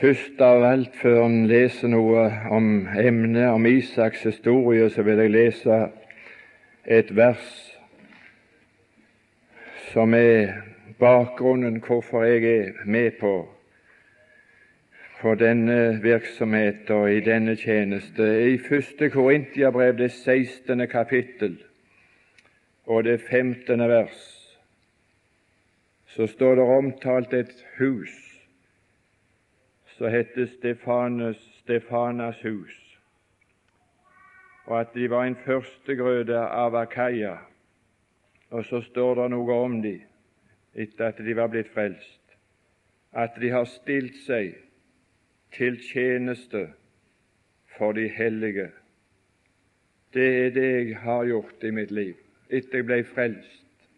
Først av alt, før en leser noe om emnet, om Isaks historie, så vil jeg lese et vers som er bakgrunnen hvorfor jeg er med på for denne virksomhet og i denne tjeneste. I første Korintiabrev, det 16. kapittel og det 15. vers, så står det omtalt et hus som heter Stefanes, Stefanas hus, og at de var en førstegrøde av Akaia. Og så står det noe om de etter at de var blitt frelst, at de har stilt seg til tjeneste for de hellige. Det er det jeg har gjort i mitt liv. Etter jeg ble frelst,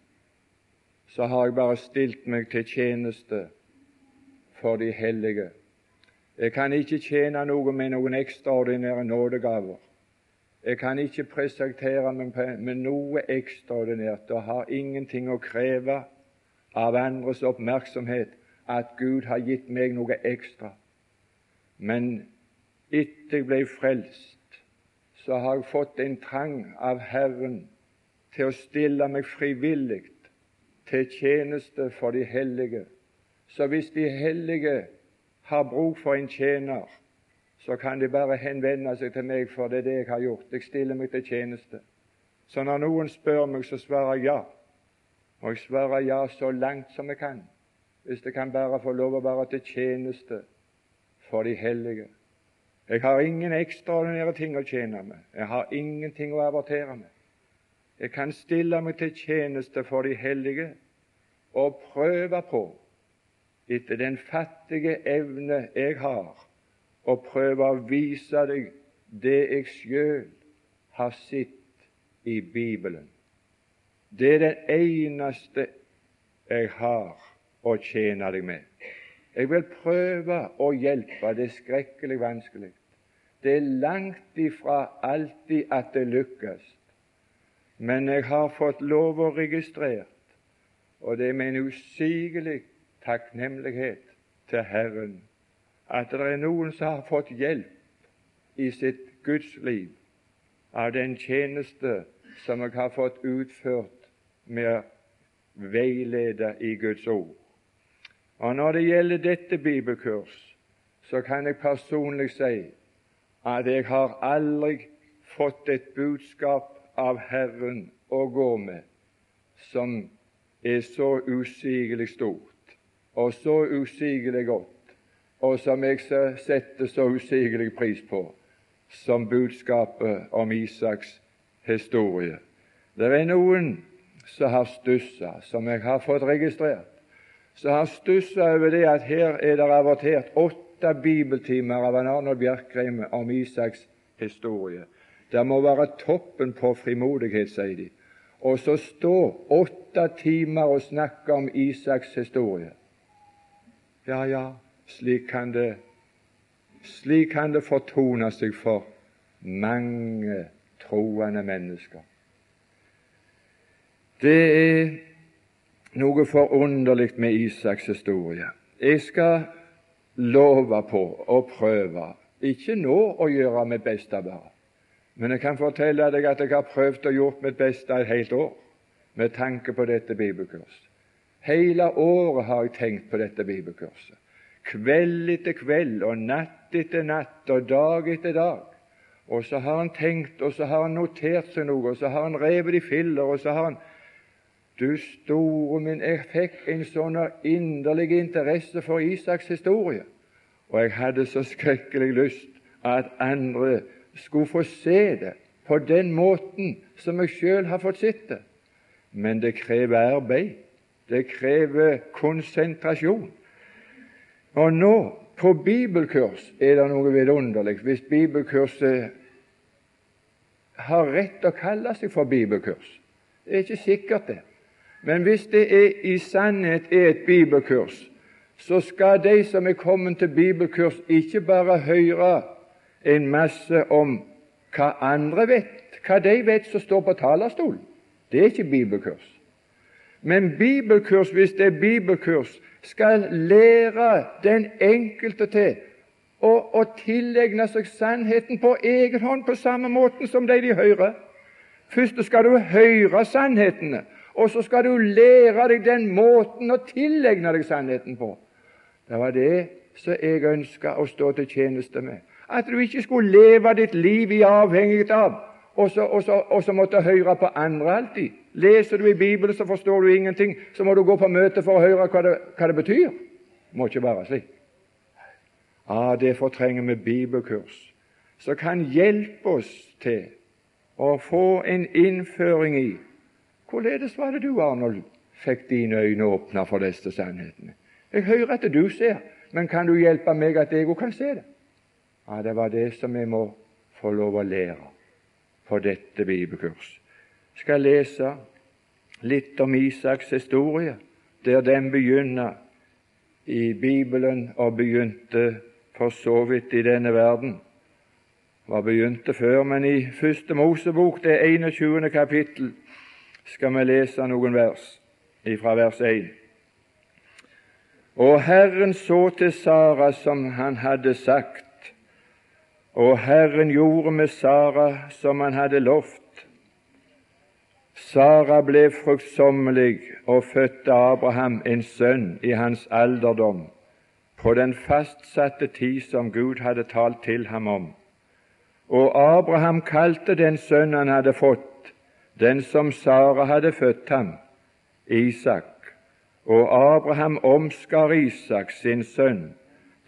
så har jeg bare stilt meg til tjeneste for de hellige. Jeg kan ikke tjene noe med noen ekstraordinære nådegaver. Jeg kan ikke presentere meg med noe ekstraordinært og har ingenting å kreve av andres oppmerksomhet at Gud har gitt meg noe ekstra. Men etter jeg ble frelst, så har jeg fått en trang av Herren til å stille meg frivillig til tjeneste for de hellige. Så hvis de hellige har bruk for en tjener, så kan de bare henvende seg til meg, for det er det jeg har gjort. Jeg stiller meg til tjeneste. Så når noen spør meg, så svarer jeg ja. Og jeg svarer ja så langt som jeg kan, hvis jeg kan bare få lov å være til tjeneste for de hellige. Jeg har ingen ekstraordinære ting å tjene med. Jeg har ingenting å avertere med. Jeg kan stille meg til tjeneste for de hellige og prøve på etter den fattige evne jeg har, og prøve å vise deg det jeg sjøl har sett i Bibelen. Det er det eneste jeg har å tjene deg med. Jeg vil prøve å hjelpe. Det er skrekkelig vanskelig. Det er langt ifra alltid at det lykkes. Men jeg har fått lov å registrere, og det er med en usigelig takknemlighet til Herren at det er noen som har fått hjelp i sitt gudsliv av den tjeneste som jeg har fått utført med å veilede i Guds ord. Og Når det gjelder dette bibelkurs, så kan jeg personlig si at jeg har aldri fått et budskap av Herren å gå med som er så usigelig stort og så usigelig godt, og som jeg setter så usigelig pris på, som budskapet om Isaks historie. Det er noen som har stussa, som jeg har fått registrert, som har stussa over det at her er det avertert åtte bibeltimer av Arnold Bjerkreim om Isaks historie. Det må være toppen på frimodighet, sier de. Og så stå åtte timer og snakke om Isaks historie. Ja, ja, slik kan det slik kan det fortone seg for mange troende mennesker. Det er noe forunderlig med Isaks historie. Jeg skal love på å prøve, ikke nå å gjøre mitt beste bare, men jeg kan fortelle deg at jeg har prøvd å gjøre mitt beste et helt år med tanke på dette bibelkurset. Hele året har jeg tenkt på dette bibelkurset. Kveld etter kveld og natt etter natt og dag etter dag. Og så har han tenkt, og så har han notert seg noe, og så har han revet i filler, og så har han Du store min, jeg fikk en sånn inderlig interesse for Isaks historie, og jeg hadde så skrekkelig lyst at andre skulle få se det på den måten som jeg sjøl har fått sett det. Men det krever arbeid. Det krever konsentrasjon. Og nå, på bibelkurs, er det noe vidunderlig. Hvis bibelkurset har rett å kalle seg for bibelkurs. Det er ikke sikkert, det. Men hvis det er, i sannhet er et bibelkurs, så skal de som er kommet til bibelkurs, ikke bare høre en masse om hva andre vet, hva de vet som står på talerstolen. Det er ikke bibelkurs. Men bibelkurs, hvis det er bibelkurs, skal lære den enkelte til å, å tilegne seg sannheten på egen hånd, på samme måten som de de hører. Først skal du høre sannhetene, og så skal du lære deg den måten å tilegne deg sannheten på. Det var det som jeg ønska å stå til tjeneste med. At du ikke skulle leve ditt liv i avhengighet av og så, og, så, og så, måtte høre på andre alltid. Leser du i Bibelen, så forstår du ingenting. Så må du gå på møte for å høre hva det, hva det betyr. Det må ikke være slik. Ah, Derfor trenger vi bibelkurs som kan hjelpe oss til å få en innføring i Hvorledes var det du, Arnold, fikk dine øyne åpna for disse sannhetene? Jeg hører at du ser, men kan du hjelpe meg at jeg òg kan se det? Ja, Det var det som vi må få lov å lære på dette bibelkurs. Jeg skal lese litt om Isaks historie, der den begynner i Bibelen og begynte for så vidt i denne verden. Var begynte før, men i Første Mosebok, det 21. kapittel, skal vi lese noen vers fra vers 1. Og Herren så til Sara som han hadde sagt, og Herren gjorde med Sara som han hadde lovt. Sara ble fruktsommelig og fødte Abraham en sønn i hans alderdom, på den fastsatte tid som Gud hadde talt til ham om. Og Abraham kalte den sønnen han hadde fått, den som Sara hadde født ham, Isak. Og Abraham omskar Isak, sin sønn,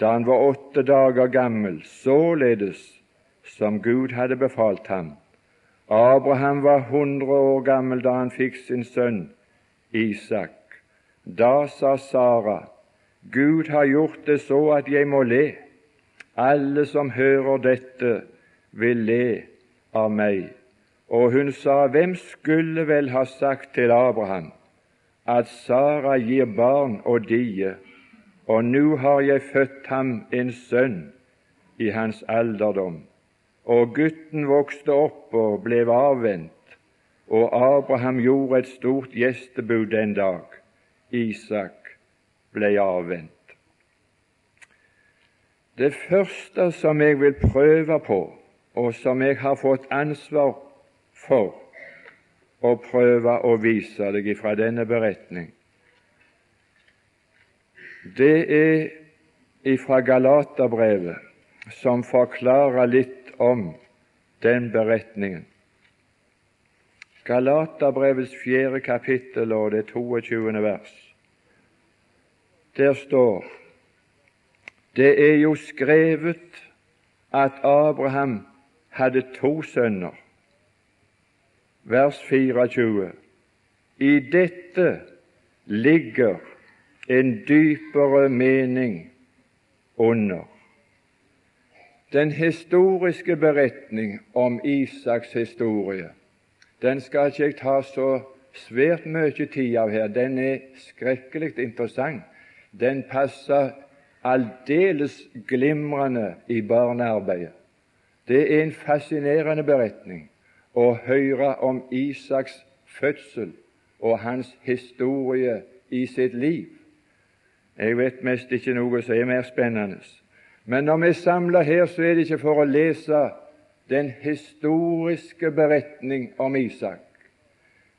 da han var åtte dager gammel, således som Gud hadde befalt ham. Abraham var hundre år gammel da han fikk sin sønn Isak. Da sa Sara, Gud har gjort det så at jeg må le. Alle som hører dette, vil le av meg. Og hun sa, Hvem skulle vel ha sagt til Abraham at Sara gir barn og die, og nå har jeg født ham en sønn i hans alderdom. Og gutten vokste opp og ble avvent, og Abraham gjorde et stort gjestebud den dag. Isak ble avvent. Det første som jeg vil prøve på, og som jeg har fått ansvar for, å prøve å vise deg fra denne beretning. Det er ifra Galaterbrevet, som forklarer litt om den beretningen. Galaterbrevets fjerde kapittel og det 22. vers. Der står det er jo skrevet at Abraham hadde to sønner vers 24. I dette ligger en dypere mening under. Den historiske beretning om Isaks historie den skal ikke jeg ta så svært mye tid av her. Den er skrekkelig interessant. Den passer aldeles glimrende i barnearbeidet. Det er en fascinerende beretning å høre om Isaks fødsel og hans historie i sitt liv. Jeg vet mest ikke noe som er mer spennende. Men når vi er samla her, så er det ikke for å lese den historiske beretning om Isak.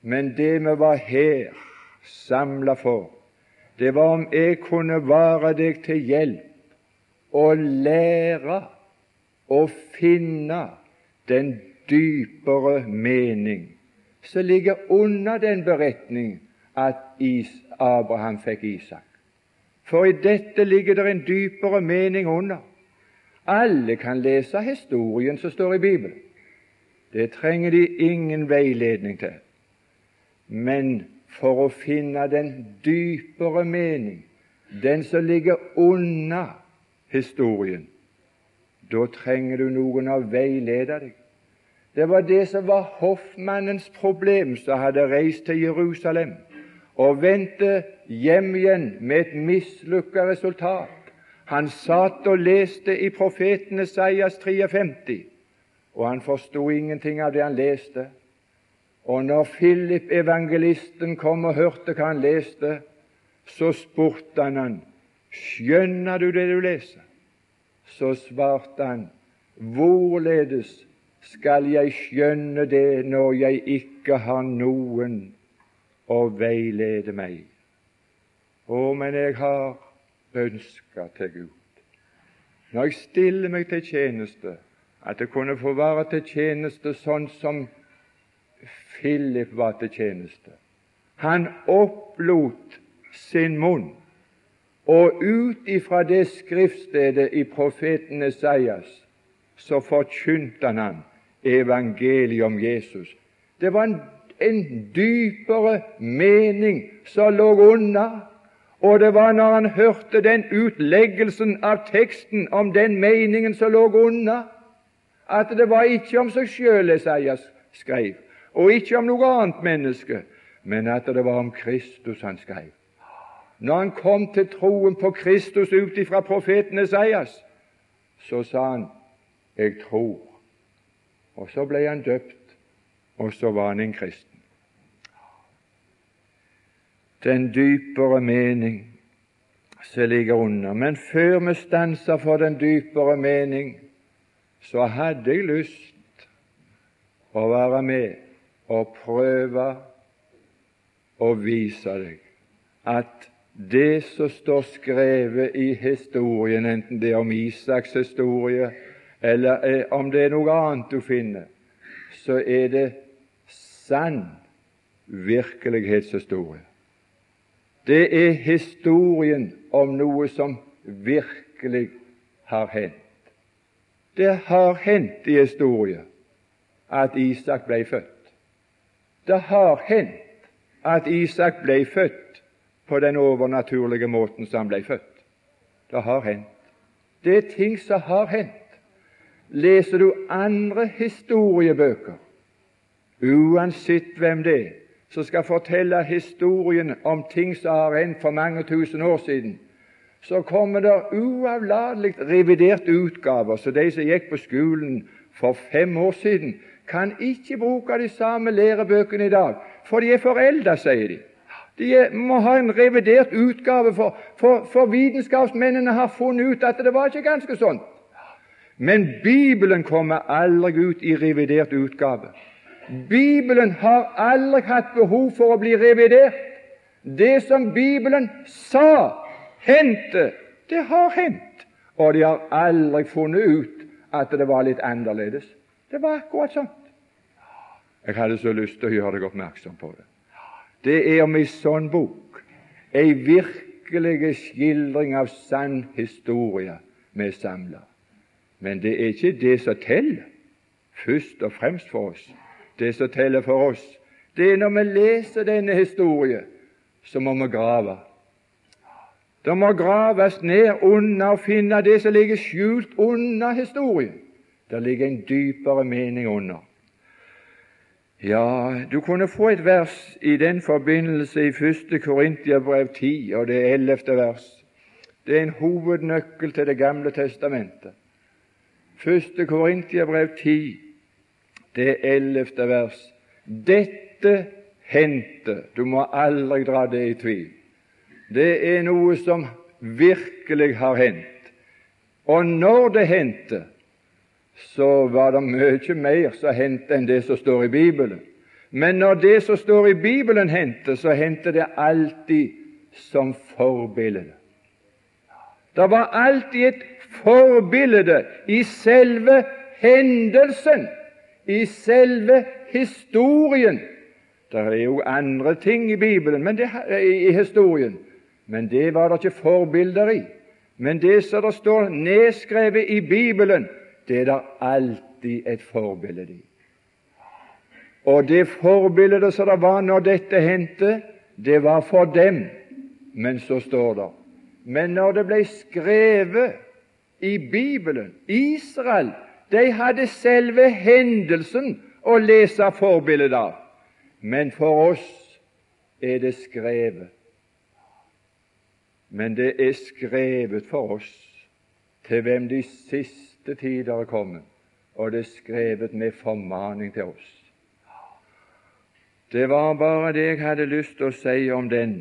Men det vi var her samla for, det var om jeg kunne være deg til hjelp og lære å finne den dypere mening som ligger under den beretning at Abraham fikk Isak. For i dette ligger det en dypere mening under. Alle kan lese historien som står i Bibelen. Det trenger de ingen veiledning til. Men for å finne den dypere mening, den som ligger unna historien, da trenger du noen å veilede deg. Det var det som var hoffmannens problem, som hadde reist til Jerusalem og vendte hjem igjen med et mislykka resultat. Han satt og leste i profeten Esaias 53, og han forsto ingenting av det han leste. Og når Philip, evangelisten, kom og hørte hva han leste, så spurte han han, skjønner du det du leser? Så svarte han, hvorledes skal jeg skjønne det når jeg ikke har noen å veilede meg? Å, men jeg har ønska til Gud. Når jeg stiller meg til tjeneste, at det kunne få være til tjeneste sånn som Philip var til tjeneste. Han opplot sin munn, og ut ifra det skriftstedet i profeten Esaias så forkynte han evangeliet om Jesus. Det var en, en dypere mening som lå unna og det var når han hørte den utleggelsen av teksten om den meningen som lå unna, at det var ikke om seg sjøl Esaias skrev, og ikke om noe annet menneske, men at det var om Kristus han skrev. Når han kom til troen på Kristus ut ifra profeten Esaias, så sa han 'Jeg tror'. Og så ble han døpt, og så var han en kristen den dypere mening som ligger under. Men før vi stanser for den dypere mening, så hadde jeg lyst å være med og prøve å vise deg at det som står skrevet i historien, enten det er om Isaks historie eller om det er noe annet du finner, så er det sann virkelighetshistorie. Det er historien om noe som virkelig har hendt. Det har hendt i historien at Isak ble født. Det har hendt at Isak ble født på den overnaturlige måten som han ble født. Det har hendt. Det er ting som har hendt. Leser du andre historiebøker, uansett hvem det er, som skal fortelle historien om ting som har hendt for mange tusen år siden, så kommer det uavlatelig reviderte utgaver. Så de som gikk på skolen for fem år siden, kan ikke bruke de samme lærebøkene i dag, for de er forelda, sier de. De må ha en revidert utgave, for, for, for, vitenskapsmennene har funnet ut at det var ikke ganske sånn. Men Bibelen kommer aldri ut i revidert utgave. Bibelen har aldri hatt behov for å bli revidert. Det som Bibelen sa hendte, det har hendt. Og de har aldri funnet ut at det var litt annerledes. Det var akkurat sånn. Jeg hadde så lyst til å gjøre deg oppmerksom på det. Det er om ei sånn bok, ei virkelig skildring av sann historie vi samler. Men det er ikke det som teller, først og fremst for oss det som teller for oss, det er når vi leser denne historien, så må vi grave. Det må graves ned under og finne det som ligger skjult under historien. Det ligger en dypere mening under. Ja, du kunne få et vers i den forbindelse i 1. Korintiabrev 10, og det 11. vers. Det er en hovednøkkel til Det gamle testamentet. 1. Korintiabrev 10, det ellevte vers. Dette hendte Du må aldri dra det i tvil. Det er noe som virkelig har hendt. Og når det hendte, så var det mye mer som hendte enn det som står i Bibelen. Men når det som står i Bibelen hendte, så hendte det alltid som forbilde. Det var alltid et forbilde i selve hendelsen i selve historien. Det er jo andre ting i Bibelen men det, i historien, men det var det ikke forbilder i. Men det som det står nedskrevet i Bibelen, det er det alltid et forbilde i. Og det forbildet som det var når dette hendte, det var for dem. Men så står det Men når det ble skrevet i Bibelen Israel de hadde selve hendelsen å lese forbildet av. Men for oss er det skrevet. Men det er skrevet for oss til hvem de siste tider er kommet, og det er skrevet med formaning til oss. Det var bare det jeg hadde lyst til å si om den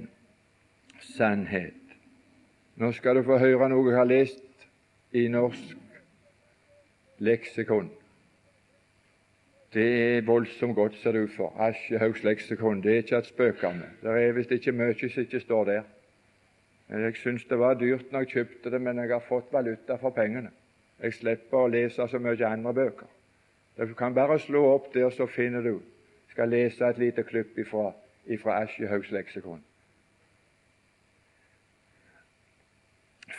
sannhet. Nå skal du få høre noe jeg har lest i norsk leksikon. Det er voldsomt godt, ser det ut for. Aschehougs leksikon. Det er ikke et spøke med. Det er visst ikke mye som ikke står der. Jeg syns det var dyrt når jeg kjøpte det, men jeg har fått valuta for pengene. Jeg slipper å lese så mye andre bøker. Du kan bare slå opp der, så finner du skal lese et lite klipp ifra, ifra Aschehougs leksikon.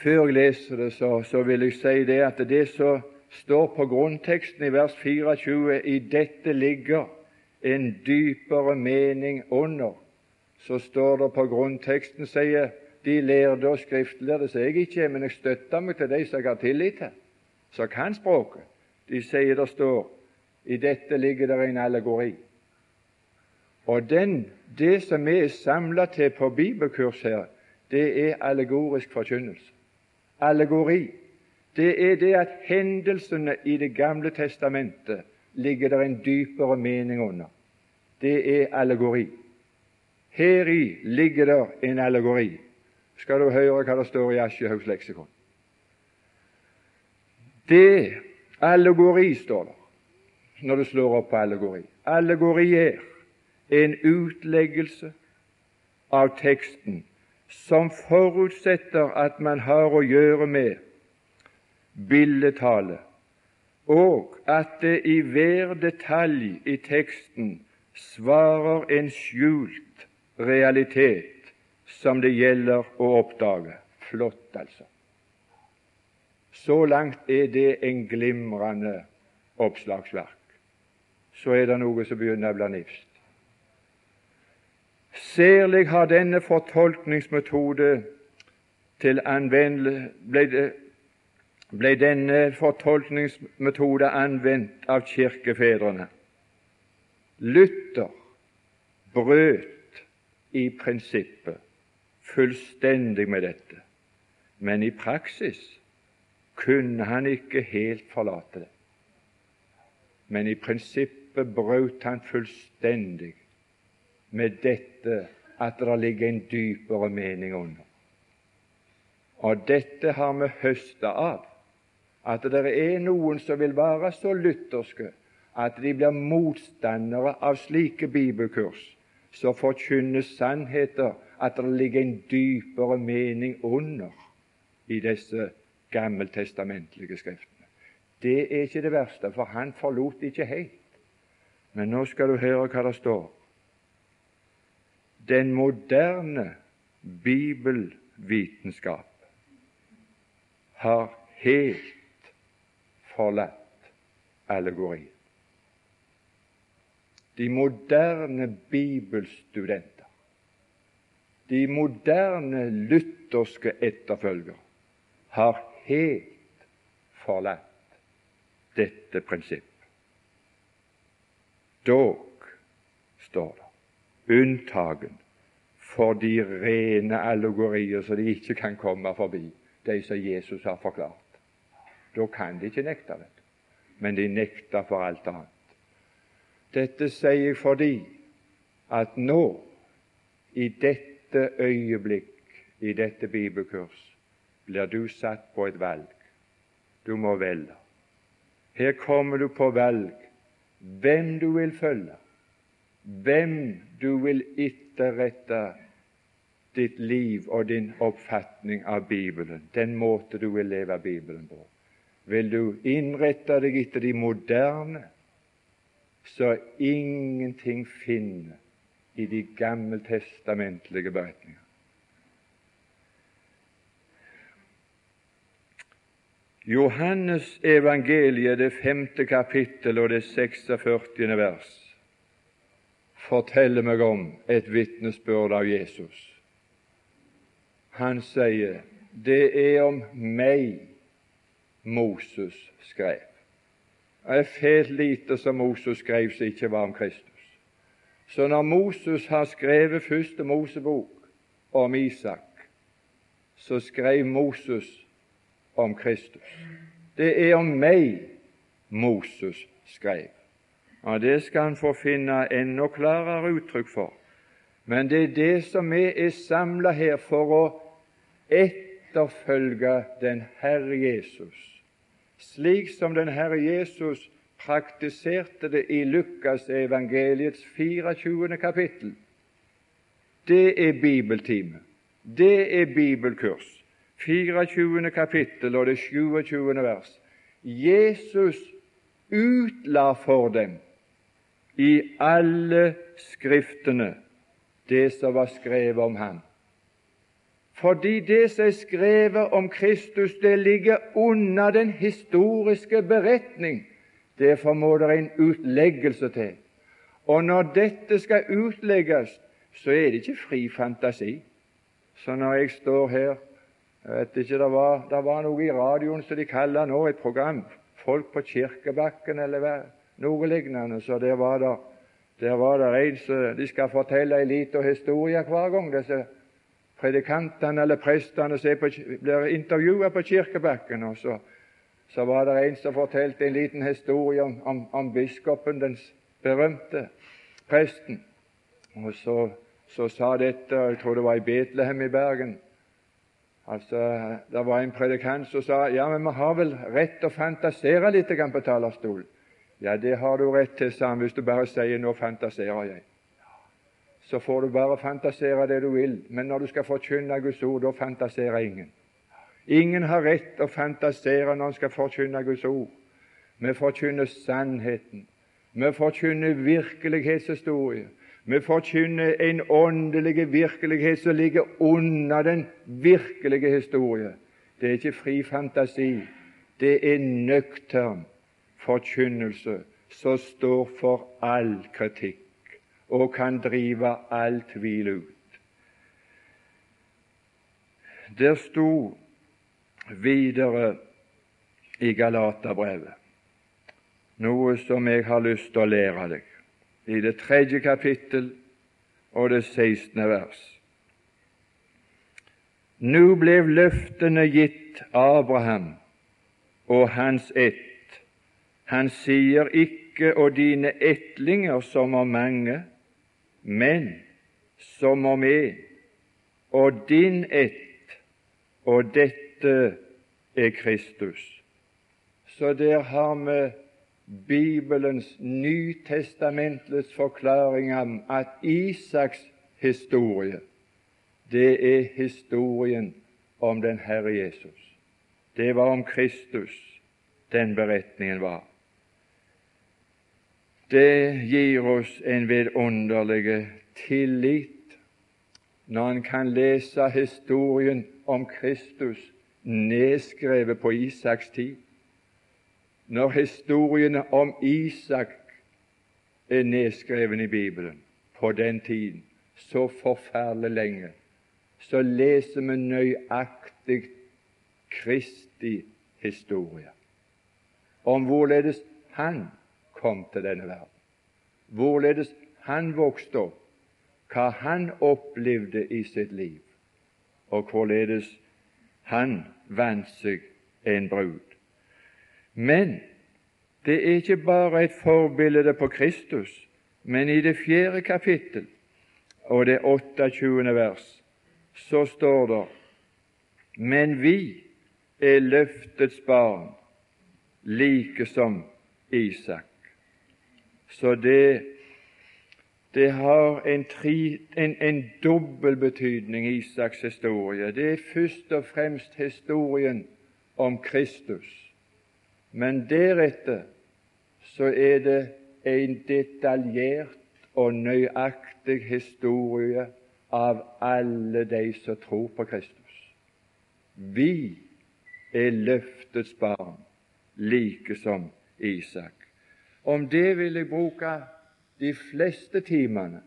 Før jeg leser det, så, så vil jeg si det at det som står på grunnteksten i vers 24 i dette ligger en dypere mening under. Så står det på grunnteksten, sier de lærde og skriftlærde, som jeg ikke men jeg støtter meg til de som jeg har tillit til, som kan språket. De sier det står i dette ligger det en allegori. Og den, det som vi er samla til på bibelkurs her, det er allegorisk forkynnelse. Allegori det er det at hendelsene i Det gamle testamentet ligger der en dypere mening under. Det er allegori. Heri ligger der en allegori. Skal du høre hva det står i Aschehougs leksikon. Det allegori står der når du slår opp på allegori. Allegori er en utleggelse av teksten som forutsetter at man har å gjøre med billedtale, og at det i hver detalj i teksten svarer en skjult realitet som det gjelder å oppdage. Flott, altså. Så langt er det en glimrende oppslagsverk. Så er det noe som begynner å bli nifst. Særlig har denne fortolkningsmetode til anvendelse ble denne fortolkningsmetode anvendt av kirkefedrene. Luther brøt i prinsippet fullstendig med dette, men i praksis kunne han ikke helt forlate det. Men i prinsippet brøt han fullstendig med dette at det ligger en dypere mening under. Og dette har vi høsta av at det er noen som vil være så lutherske at de blir motstandere av slike bibelkurs som forkynner sannheter, at det ligger en dypere mening under i disse gammeltestamentlige skriftene. Det er ikke det verste, for han forlot ikke helt. Men nå skal du høre hva det står. Den moderne bibelvitenskap har helt forlatt allegorien. De moderne bibelstudenter, de moderne lutherske etterfølgere, har helt forlatt dette prinsipp. Dog, står det, unntagen for de rene allegorier som de ikke kan komme forbi, de som Jesus har forklart. Da kan de ikke nekte det, men de nekter for alt annet. Dette sier jeg fordi at nå, i dette øyeblikk, i dette bibelkurs, blir du satt på et valg. Du må velge. Her kommer du på valg hvem du vil følge, hvem du vil etterrette ditt liv og din oppfatning av Bibelen, den måte du vil leve Bibelen på vil du innrette deg etter de moderne, så ingenting finner i de gammeltestamentlige beretninger. Johannes evangeliet, det femte kapittel og det 46. vers, forteller meg om et vitnesbyrd av Jesus. Han sier, 'Det er om meg Moses skrev. Det er fælt lite som Moses skrev som ikke var om Kristus. Så når Moses har skrevet første Mosebok om Isak, så skrev Moses om Kristus. Det er om meg Moses skrev. Og Det skal han få finne enda klarere uttrykk for Men det er det som vi er samla her for å etterfølge den Herre Jesus, slik som den Herre Jesus praktiserte det i Lukas evangeliets 24. kapittel. Det er bibeltime. Det er bibelkurs. 24. kapittel og det 27. vers. Jesus utla for dem i alle Skriftene det som var skrevet om ham. Fordi det som er skrevet om Kristus, det ligger under den historiske beretning. Derfor må det en utleggelse til. Og når dette skal utlegges, så er det ikke fri fantasi. Så når jeg står her jeg vet ikke, Det var, det var noe i radioen som de kaller nå et program. Folk på Kirkebakken eller noe lignende. Så der var det, der var en som de skal fortelle en liten historie hver gang. disse predikantene eller prestene blir intervjua på Kirkebakken. og så, så, var det en som fortalte en liten historie om, om, om biskopen, den berømte presten. Og så, så sa dette, jeg tror det var i Betlehem i Bergen Altså, Det var en predikant som sa ja, men vi har vel rett til å fantasere litt på talerstolen. Ja, det har du rett til, sa han, hvis du bare sier 'nå fantaserer jeg'. Så får du bare fantasere det du vil, men når du skal forkynne Guds ord, da fantaserer ingen. Ingen har rett å fantasere når en skal forkynne Guds ord. Vi forkynner sannheten. Vi forkynner virkelighetshistorie. Vi forkynner en åndelig virkelighet som ligger under den virkelige historie. Det er ikke fri fantasi. Det er nøktern forkynnelse som står for all kritikk og kan drive all tvil ut. Der sto videre i Galaterbrevet noe som jeg har lyst til å lære deg i det tredje kapittel og det sekstende vers. Nå ble løftene gitt Abraham og hans ett. Han sier ikke og dine ettlinger som er mange, men som om en, og din ett, og dette er Kristus. Så der har vi Bibelens nytestamentets forklaring om at Isaks historie, det er historien om den Herre Jesus. Det var om Kristus den beretningen var. Det gir oss en vidunderlig tillit. Når en kan lese historien om Kristus nedskrevet på Isaks tid når historiene om Isak er nedskrevet i Bibelen på den tiden, så forferdelig lenge, så leser vi nøyaktig Kristi historie om hvorledes han kom til denne verden, hvorledes han vokste opp, hva han opplevde i sitt liv, og hvorledes han vant seg en brud. Men det er ikke bare et forbilde på Kristus, men i det fjerde kapittel og det 28. vers så står det Men vi er løftets barn, like som Isak. Så det, det har en, tri, en, en dobbel betydning, Isaks historie. Det er først og fremst historien om Kristus men deretter så er det en detaljert og nøyaktig historie av alle de som tror på Kristus. Vi er løftets barn, like som Isak. Om det vil jeg bruke de fleste timene,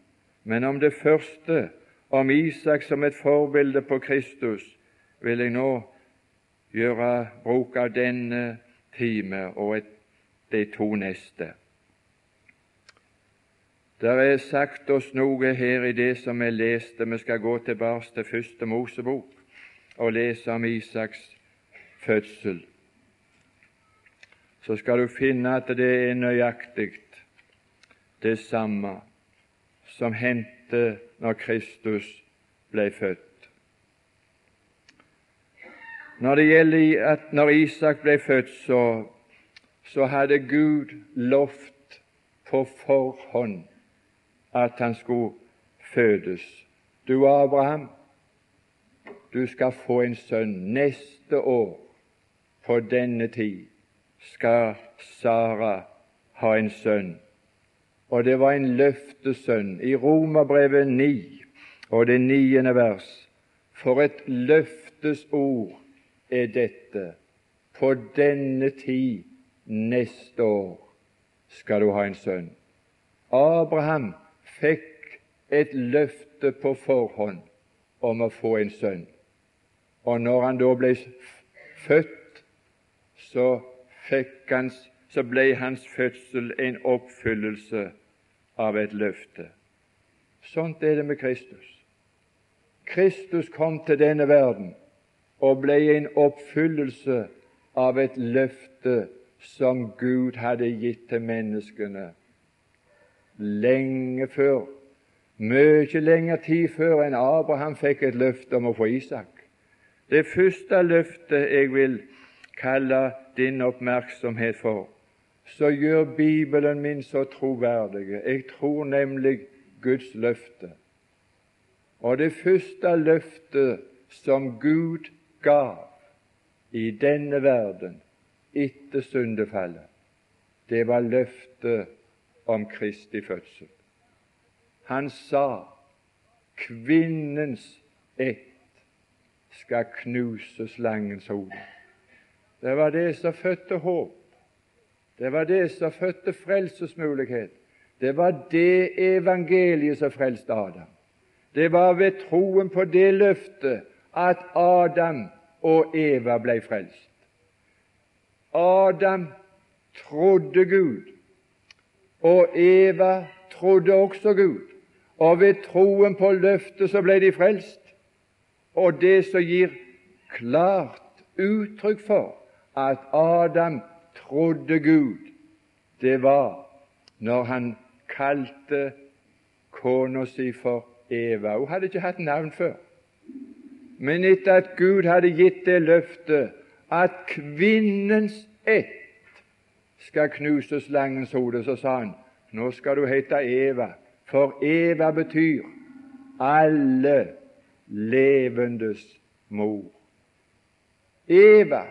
men om det første, om Isak som et forbilde på Kristus, vil jeg nå gjøre bruk av denne time og et, de to neste. Det er sagt oss noe her i det som jeg leste. Vi skal gå tilbake til første Mosebok og lese om Isaks fødsel. Så skal du finne at det er nøyaktig det samme som hendte når Kristus ble født. Når det gjelder at når Isak ble født, så, så hadde Gud lovt på forhånd at han skulle fødes. Du Abraham, du skal få en sønn neste år på denne tid skal Sara ha en sønn. Og det var en løftesønn. I Romerbrevet 9 og det niende vers. For et løftesord er dette. På denne tid neste år skal du ha en sønn. Abraham fikk et løfte på forhånd om å få en sønn. Og når han da ble født, så hans, så ble hans fødsel en oppfyllelse av et løfte. Sånt er det med Kristus. Kristus kom til denne verden og ble en oppfyllelse av et løfte som Gud hadde gitt til menneskene lenge før, mye lenger tid før enn Abraham fikk et løfte om å få Isak. Det første løftet jeg vil kalle din oppmerksomhet for, så gjør Bibelen min så troverdig. Jeg tror nemlig Guds løfte. Og det første løftet som Gud gav i denne verden etter syndefallet, det var løftet om Kristi fødsel. Han sa kvinnens ett skal knuse slangens hode. Det var det som fødte håp. Det var det som fødte frelsesmulighet. Det var det evangeliet som frelste Adam. Det var ved troen på det løftet at Adam og Eva ble frelst. Adam trodde Gud, og Eva trodde også Gud. Og ved troen på løftet så ble de frelst. Og det som gir klart uttrykk for at Adam trodde Gud, det var når han kalte kona si for Eva. Hun hadde ikke hatt navn før. Men etter at Gud hadde gitt det løftet at kvinnens ett skal knuse slangens hode, så sa han nå skal du hete Eva, for Eva betyr alle levendes mor. Eva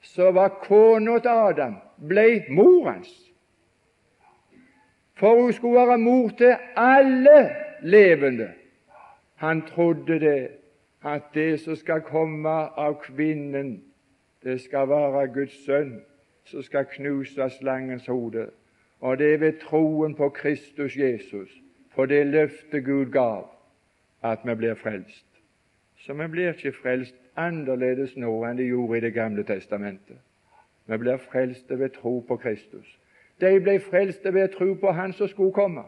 så var kona til Adam ble mor hans. For hun skulle være mor til alle levende. Han trodde det, at det som skal komme av kvinnen, det skal være Guds sønn som skal knuse slangens hode. Og det er ved troen på Kristus Jesus, på det løftet Gud gav, at vi blir frelst. Så vi blir ikke frelst annerledes nå enn de gjorde i Det gamle testamentet. Vi blir frelste ved tro på Kristus. De ble frelste ved tro på Han som skulle komme.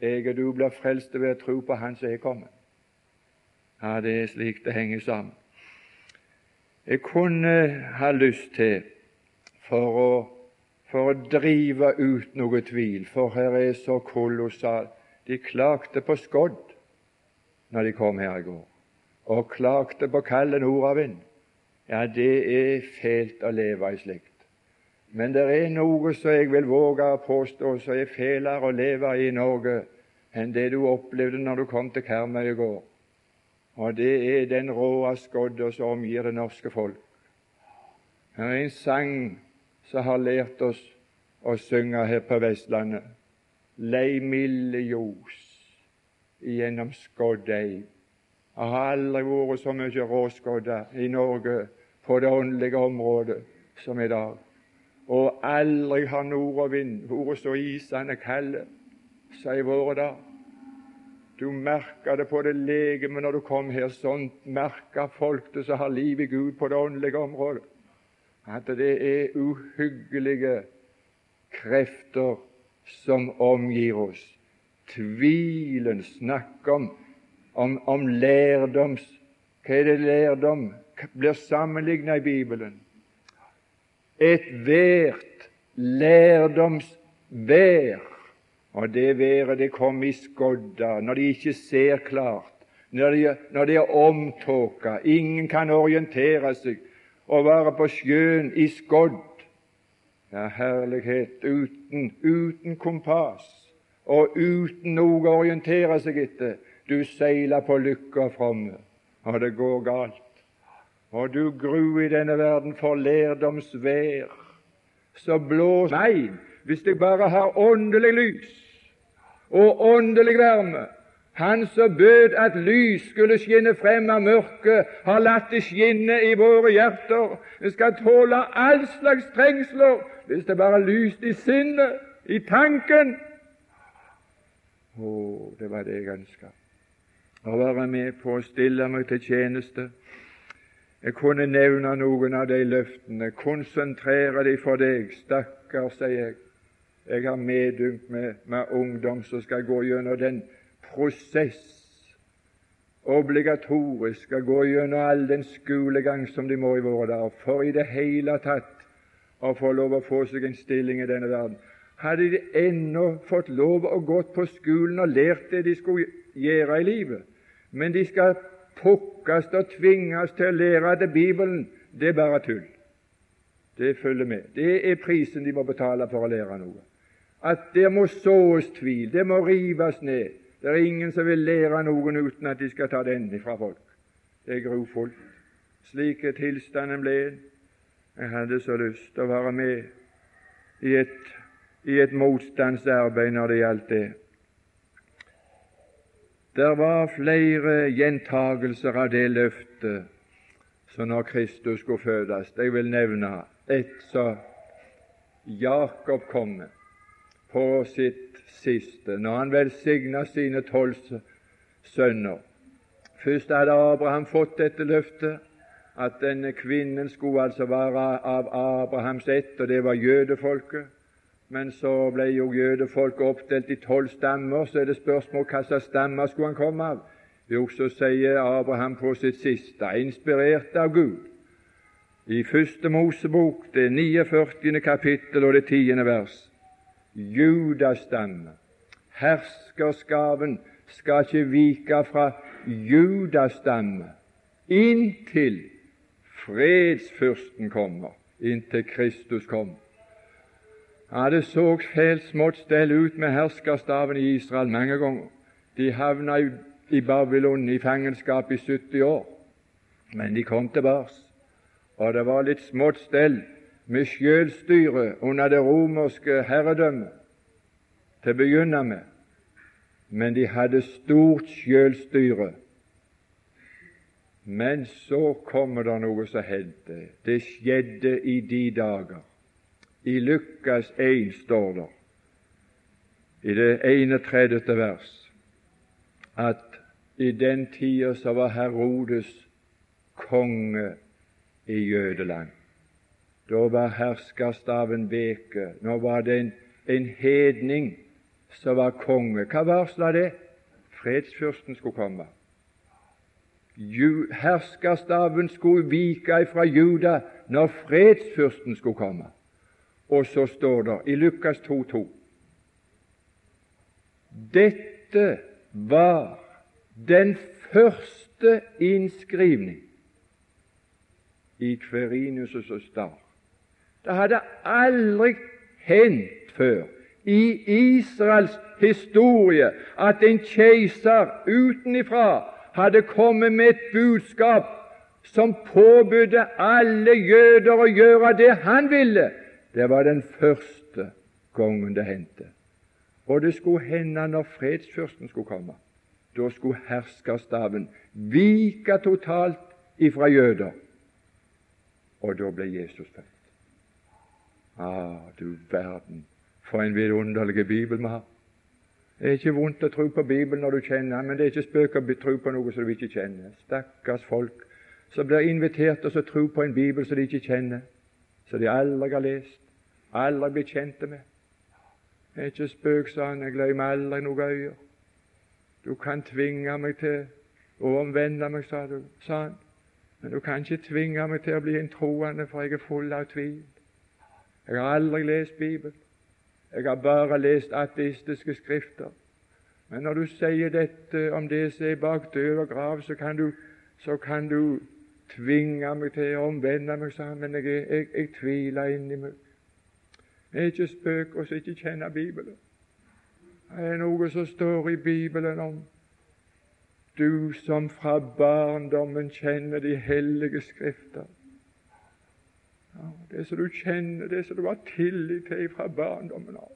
Jeg og du blir frelste ved tro på Han som er kommet. Ja, det er slik det henger sammen. Jeg kunne ha lyst til, for å, for å drive ut noe tvil, for her er så kolossalt De klagde på skodd når de kom her i går og klagde på kald nordavind. Ja, det er fælt å leve i slikt. Men det er noe som jeg vil våge å påstå som er fælere å leve i Norge enn det du opplevde når du kom til Karmøy i går. Og det er den råa skodda som omgir det norske folk. Det er en sang som har lært oss å synge her på Vestlandet. Lei milde ljos gjennom skodd ei det har aldri vært så mye råskodde i Norge på det åndelige området som i dag. Og aldri har nord og vært så isende kalde som i våre dager. Du merka det på det legeme når du kom her. Sånn merka folk det som har liv i Gud på det åndelige området. At det er uhyggelige krefter som omgir oss. Tvilen snakker om om, om lærdoms Hva er det lærdom blir sammenlignet i Bibelen? Ethvert lærdomsvær. Og det været det kommer i skodda, når de ikke ser klart, når de, når de er omtåka, ingen kan orientere seg, og være på sjøen i skodd. Ja, herlighet uten, uten kompass og uten noe å orientere seg etter. Du seiler på lykke og fromme, og det går galt. Og du gru i denne verden for lærdomsvær. Så blås meg hvis jeg bare har åndelig lys og åndelig varme. Han som bød at lys skulle skinne frem av mørket, har latt det skinne i våre hjerter. Vi skal tåle all slags trengsler hvis det bare er lyst i sinnet, i tanken. Å, det var det jeg ønska. Å være med på å stille meg til tjeneste. Jeg kunne nevne noen av de løftene, konsentrere de for deg. Stakkar, sier jeg. Jeg har medynk med, med ungdom som skal gå gjennom den prosess, obligatorisk, skal gå gjennom all den skolegang som de må i våre dager, for i det hele tatt å få lov å få seg en stilling i denne verden. Hadde de ennå fått lov å gå på skolen og lært det de skulle gjøre i livet, men de skal pukkes og tvinges til å lære at Bibelen det er bare tull. Det følger med. Det er prisen de må betale for å lære noe. At det må såes tvil, det må rives ned. Det er ingen som vil lære noen uten at de skal ta den fra folk. Det er grufullt. Slik er tilstanden ble. Jeg hadde så lyst til å være med i et, i et motstandsarbeid når det gjaldt det. Det var flere gjentagelser av det løftet som når Kristus skulle fødes. Jeg vil nevne et som Jakob kom med på sitt siste, når han velsigna sine tolv sønner. Først hadde Abraham fått dette løftet, at denne kvinnen skulle altså være av Abrahams ett, og det var jødefolket. Men så ble jo jødefolket oppdelt i tolv stammer, så er det spørsmål hva slags stammer skulle han komme av. Jo, så sier Abraham på sitt siste, inspirert av Gud, i Første Mosebok, det 49. kapittel og det 10. vers, Judastamme, herskerskaven skal ikke vike fra Judastamme inntil fredsfyrsten kommer, inntil Kristus kommer. Ja, Det så fælt smått stell ut med herskerstaven i Israel mange ganger. De havna i Babylon i fangenskap i 70 år, men de kom tilbake. Og det var litt smått stell med sjølstyre under det romerske herredømmet til å begynne med, men de hadde stort sjølstyre. Men så kommer det noe som hendte. Det skjedde i de dager i Lukas 1 står det, i det 31. vers, at i den tida så var Herodes konge i Jødeland. Da var herskerstaven veke. Nå var det en, en hedning som var konge. Hva varsla det? Fredsfyrsten skulle komme. Herskerstaven skulle vike ifra Juda når fredsfyrsten skulle komme. Og så står det i Lukas 2,2 Dette var den første innskrivning i Kverinius' star. Det hadde aldri hendt før i Israels historie at en keiser utenifra hadde kommet med et budskap som påbudde alle jøder å gjøre det han ville, det var den første gangen det hendte. Og det skulle hende når fredsfyrsten skulle komme. Da skulle herskerstaven vike totalt ifra jøder. Og da ble Jesus født. Ah, du verden, for en vidunderlig bibel vi har. Det er ikke vondt å tro på Bibelen når du kjenner den, men det er ikke spøk å tro på noe som du ikke kjenner. Stakkars folk som blir invitert til å tro på en bibel som de ikke kjenner, som de aldri har lest aldri blitt kjent med. Det er ikke spøk, sa han, jeg glemmer aldri noe øye. Du kan tvinge meg til å omvende meg, sa, du, sa han, men du kan ikke tvinge meg til å bli en troende, for jeg er full av tvil. Jeg har aldri lest Bibelen. Jeg har bare lest ateistiske skrifter. Men når du sier dette om det som er bak død og grav, så kan du, så kan du tvinge meg til å omvende meg, sa han. Men jeg, jeg, jeg tviler inni meg. Jeg er ikke spøk og som ikke kjenner Bibelen. Det er noe som står i Bibelen om du som fra barndommen kjenner de hellige skrifter. Ja, det som du kjenner, det som du har tillit til fra barndommen av.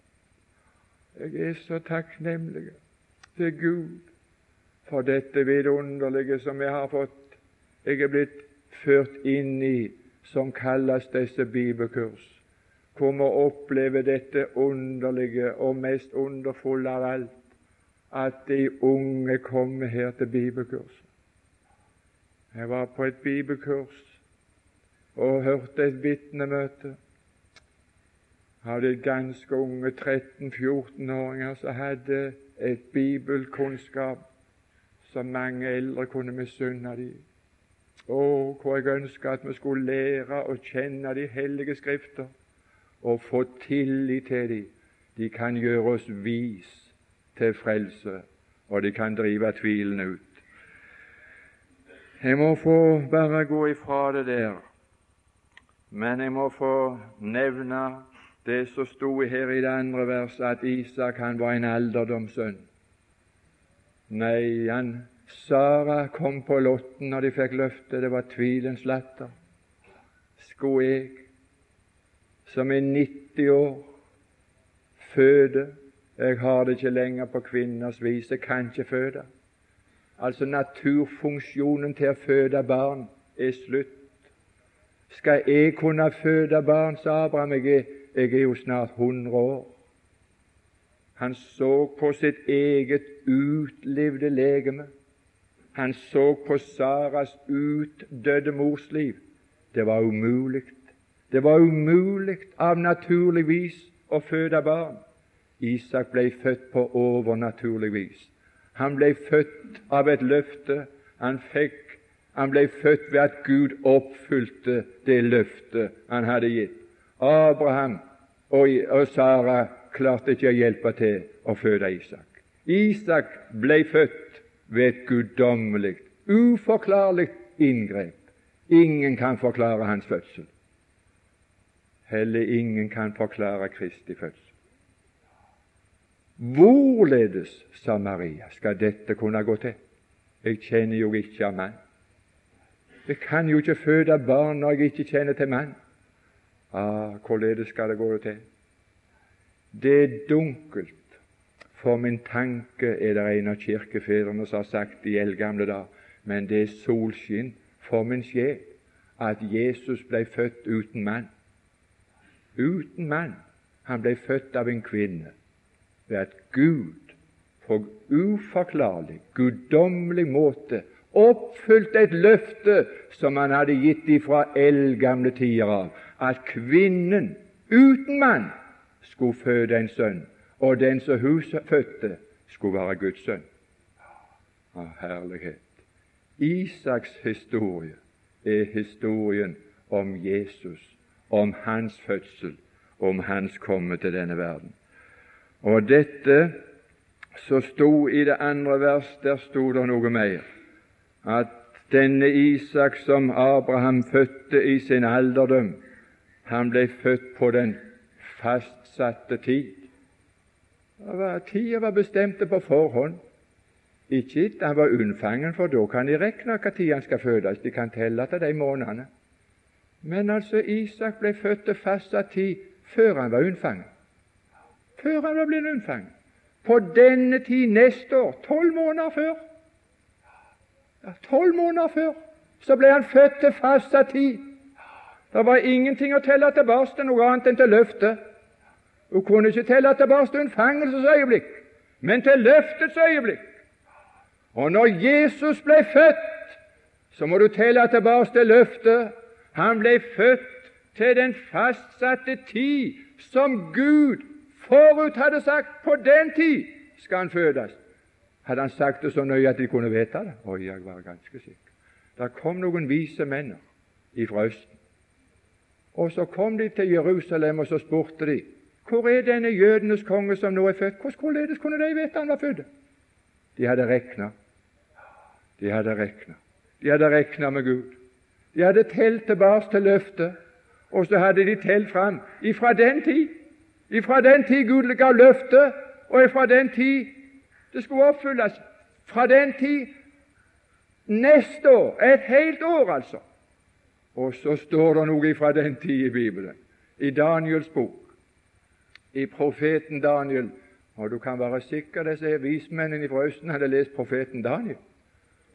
Jeg er så takknemlig til Gud for dette vidunderlige som jeg har fått. Jeg er blitt ført inn i, som kalles disse bibelkurs, hvor å oppleve dette underlige og mest underfulle av alt, at de unge kommer her til bibelkurs. Jeg var på et bibelkurs og hørte et vitnemøte av de ganske unge 13-14-åringer som hadde et bibelkunnskap som mange eldre kunne misunne dem. Å, hvor jeg ønsker at vi skulle lære å kjenne de hellige skrifter og få tillit til dem. De kan gjøre oss vis til frelse, og de kan drive tvilen ut. Jeg må få bare gå ifra det der, men jeg må få nevne det som sto her i det andre verset, at Isak han var en alderdomssønn. Nei, han Sara kom på lotten når de fikk løftet. Det var tvilens latter. Skulle jeg, som i 90 år, føde Jeg har det ikke lenger på kvinners vis. Jeg kan ikke føde. Altså naturfunksjonen til å føde barn er slutt. Skal jeg kunne føde barn, sa Abraham, jeg er jeg er jo snart 100 år. Han så på sitt eget utlivde legeme. Han så på Saras utdødde mors liv. Det var umulig. Det var umulig av naturlig vis å føde barn. Isak ble født på overnaturlig vis. Han ble født av et løfte. Han, fikk, han ble født ved at Gud oppfylte det løftet han hadde gitt. Abraham og, Sara klarte ikke å hjelpe til å føde Isak. Isak ble født ved et guddommelig, uforklarlig inngrep. Ingen kan forklare hans fødsel. Heller ingen kan forklare Kristi fødsel. Hvorledes, sa Maria, skal dette kunne gå til? Jeg kjenner jo ikke av mann. Jeg kan jo ikke føde barn når jeg ikke kjenner til mann. Ah, hvorledes skal det gå til? Det er dunkelt. For min tanke er det en av kirkefedrene som har sagt i eldgamle dager, men det er solskinn for min sjel at Jesus ble født uten mann. Uten mann. Han ble født av en kvinne ved at Gud på uforklarlig, guddommelig måte oppfylte et løfte som han hadde gitt ifra eldgamle tider av, at kvinnen uten mann skulle føde en sønn, og den som hun fødte, skulle være Guds sønn. Av herlighet! Isaks historie er historien om Jesus, om hans fødsel, om hans komme til denne verden. Og dette som sto i det andre vers, der sto det noe mer. At denne Isak som Abraham fødte i sin alderdom, han ble født på den fastsatte tid. Tida var bestemte på forhånd. Ikke han var unnfangen, for da kan de regne hva tid han skal fødes. De kan telle til de månedene. Men altså, Isak ble født til fastsatt tid før han var unnfanget. Før han var blitt unnfanget. På denne tid neste år, tolv måneder før, tolv måneder før, så ble han født til fastsatt tid. Det var ingenting å telle tilbake til noe annet enn til løftet. Hun kunne ikke telle tilbake til unnfangelsens øyeblikk, men til løftets øyeblikk. Og når Jesus ble født, så må du telle tilbake til løftet. Han ble født til den fastsatte tid som Gud forut hadde sagt på den tid skal han fødes. Hadde han sagt det så nøye at de kunne vite det? Oi, jeg var ganske sikker. Der kom noen vise menn fra Østen. Og så kom de til Jerusalem, og så spurte de Hvor er denne jødenes konge som nå er født? Hvordan kunne de vite han var født? De hadde regna. De hadde regna. De hadde regna med Gud. De hadde telt tilbake til løftet, og så hadde de telt fram ifra den tid. Ifra den tid Gud ga løftet, og ifra den tid det skulle oppfylles. Fra den tid neste år. Et helt år, altså. Og så står det noe fra den tid i Bibelen, i Daniels bok, i profeten Daniel. Og du kan være sikker disse vismennene fra Østen hadde lest profeten Daniel.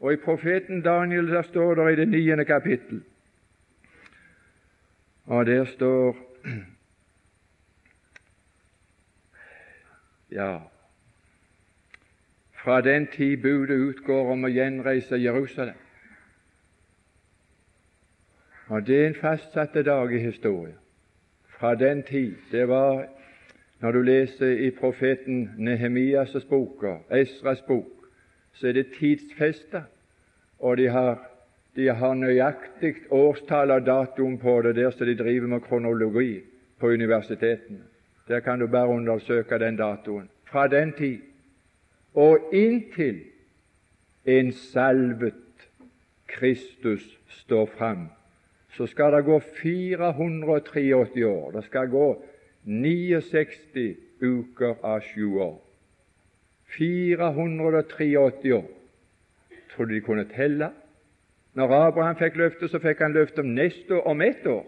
Og i profeten Daniel der står det i det niende kapittel Og der står Ja, fra den tid budet utgår om å gjenreise Jerusalem. Og det er en fastsatte dag i historien. Fra den tid Det var når du leser i profeten Nehemias' bok og Esras bok, så er det tidsfesta, og de har, de har nøyaktig årstall og datum på det der så de driver med kronologi på universitetene. Der kan du bare undersøke den datoen. Fra den tid og inntil en salvet Kristus står fram, så skal det gå 483 år. Det skal gå 69 uker av sju år. 483 år. Trodde de kunne telle? Når Abraham fikk løftet, så fikk han løftet om neste år, om ett år.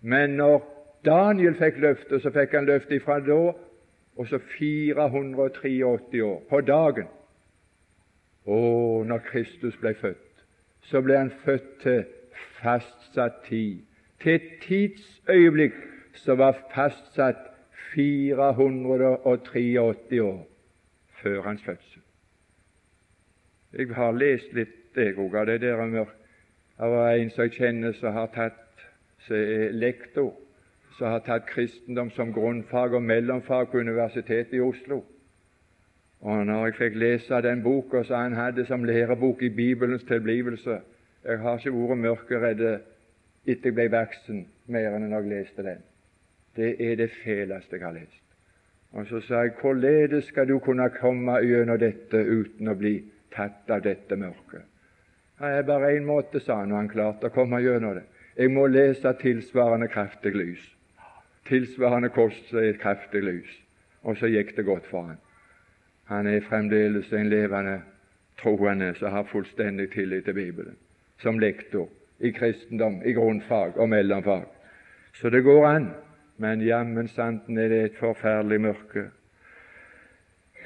Men når Daniel fikk løftet, så fikk han løftet ifra da og så 483 år på dagen. Og når Kristus ble født, så ble han født til fastsatt tid, til et tidsøyeblikk som var fastsatt 483 år før hans fødsel. Jeg har lest litt jeg òg av det der mørke. Det var en som jeg kjenner som har tatt som er lektor som har tatt kristendom som grunnfag og mellomfag på Universitetet i Oslo. Og når jeg fikk lese den boka som han hadde som lærebok i Bibelens tilblivelse Jeg har ikke vært mørkeredd etter jeg ble voksen mer enn når jeg leste den. Det er det feleste jeg har lest. Og så sa jeg, hvorledes skal du kunne komme gjennom dette uten å bli tatt av dette mørket? Det er bare én måte, sa han, og han klarte å komme gjennom det. Jeg må lese tilsvarende kraftig lys tilsvarende kost seg et kraftig lys. Og så gikk det godt for han. Han er fremdeles en levende troende som har fullstendig tillit til Bibelen, som lektor i kristendom, i grunnfag og mellomfag. Så det går an, men jammen santen er det et forferdelig mørke.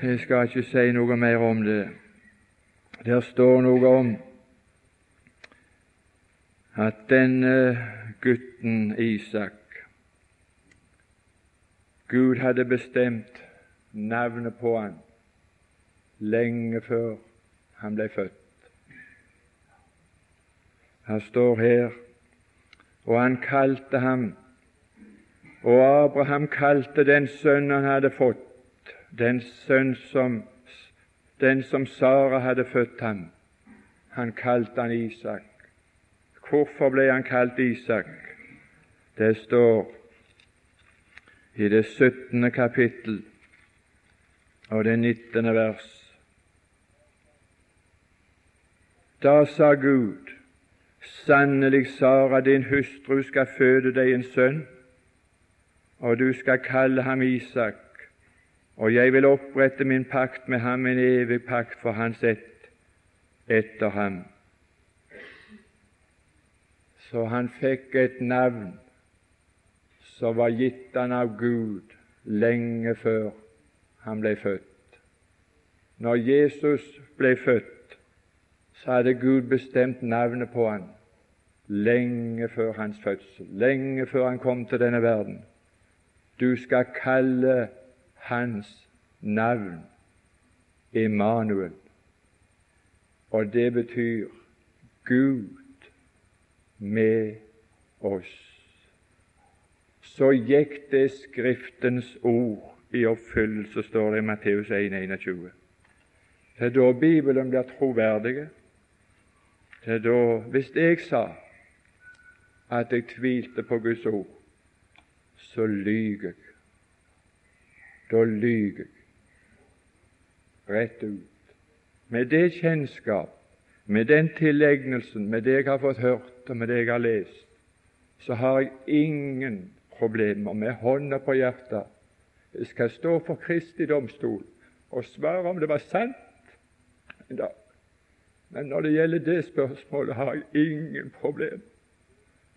Jeg skal ikke si noe mer om det. Der står noe om at denne gutten Isak Gud hadde bestemt navnet på han lenge før han ble født. Han står her, og han kalte ham, og Abraham kalte den sønnen han hadde fått, den sønn som, som Sara hadde født ham, han kalte han Isak. Hvorfor ble han kalt Isak? Det står i det syttende kapittel og det nittende vers. Da sa Gud, sannelig, Sara, din hustru skal føde deg en sønn, og du skal kalle ham Isak, og jeg vil opprette min pakt med ham, en evig pakt for hans ett etter ham. Så han fikk et navn som var gitt han av Gud lenge før han ble født. Når Jesus ble født, så hadde Gud bestemt navnet på han lenge før hans fødsel, lenge før han kom til denne verden. Du skal kalle hans navn Emanuel, og det betyr Gud med oss så gikk det Skriftens ord i oppfyllelse, står det i Matteus 1, 21. Det er da Bibelen blir troverdig. Det er da Hvis jeg sa at jeg tvilte på Guds ord, så lyver jeg. da lyger jeg rett ut. Med det kjennskap, med den tilegnelsen, med det jeg har fått hørt, og med det jeg har lest, så har jeg ingen problemer med hånda på hjertet. Jeg skal stå for Kristi domstol og svare om det var sant Da. Men når det gjelder det spørsmålet, har jeg ingen problemer.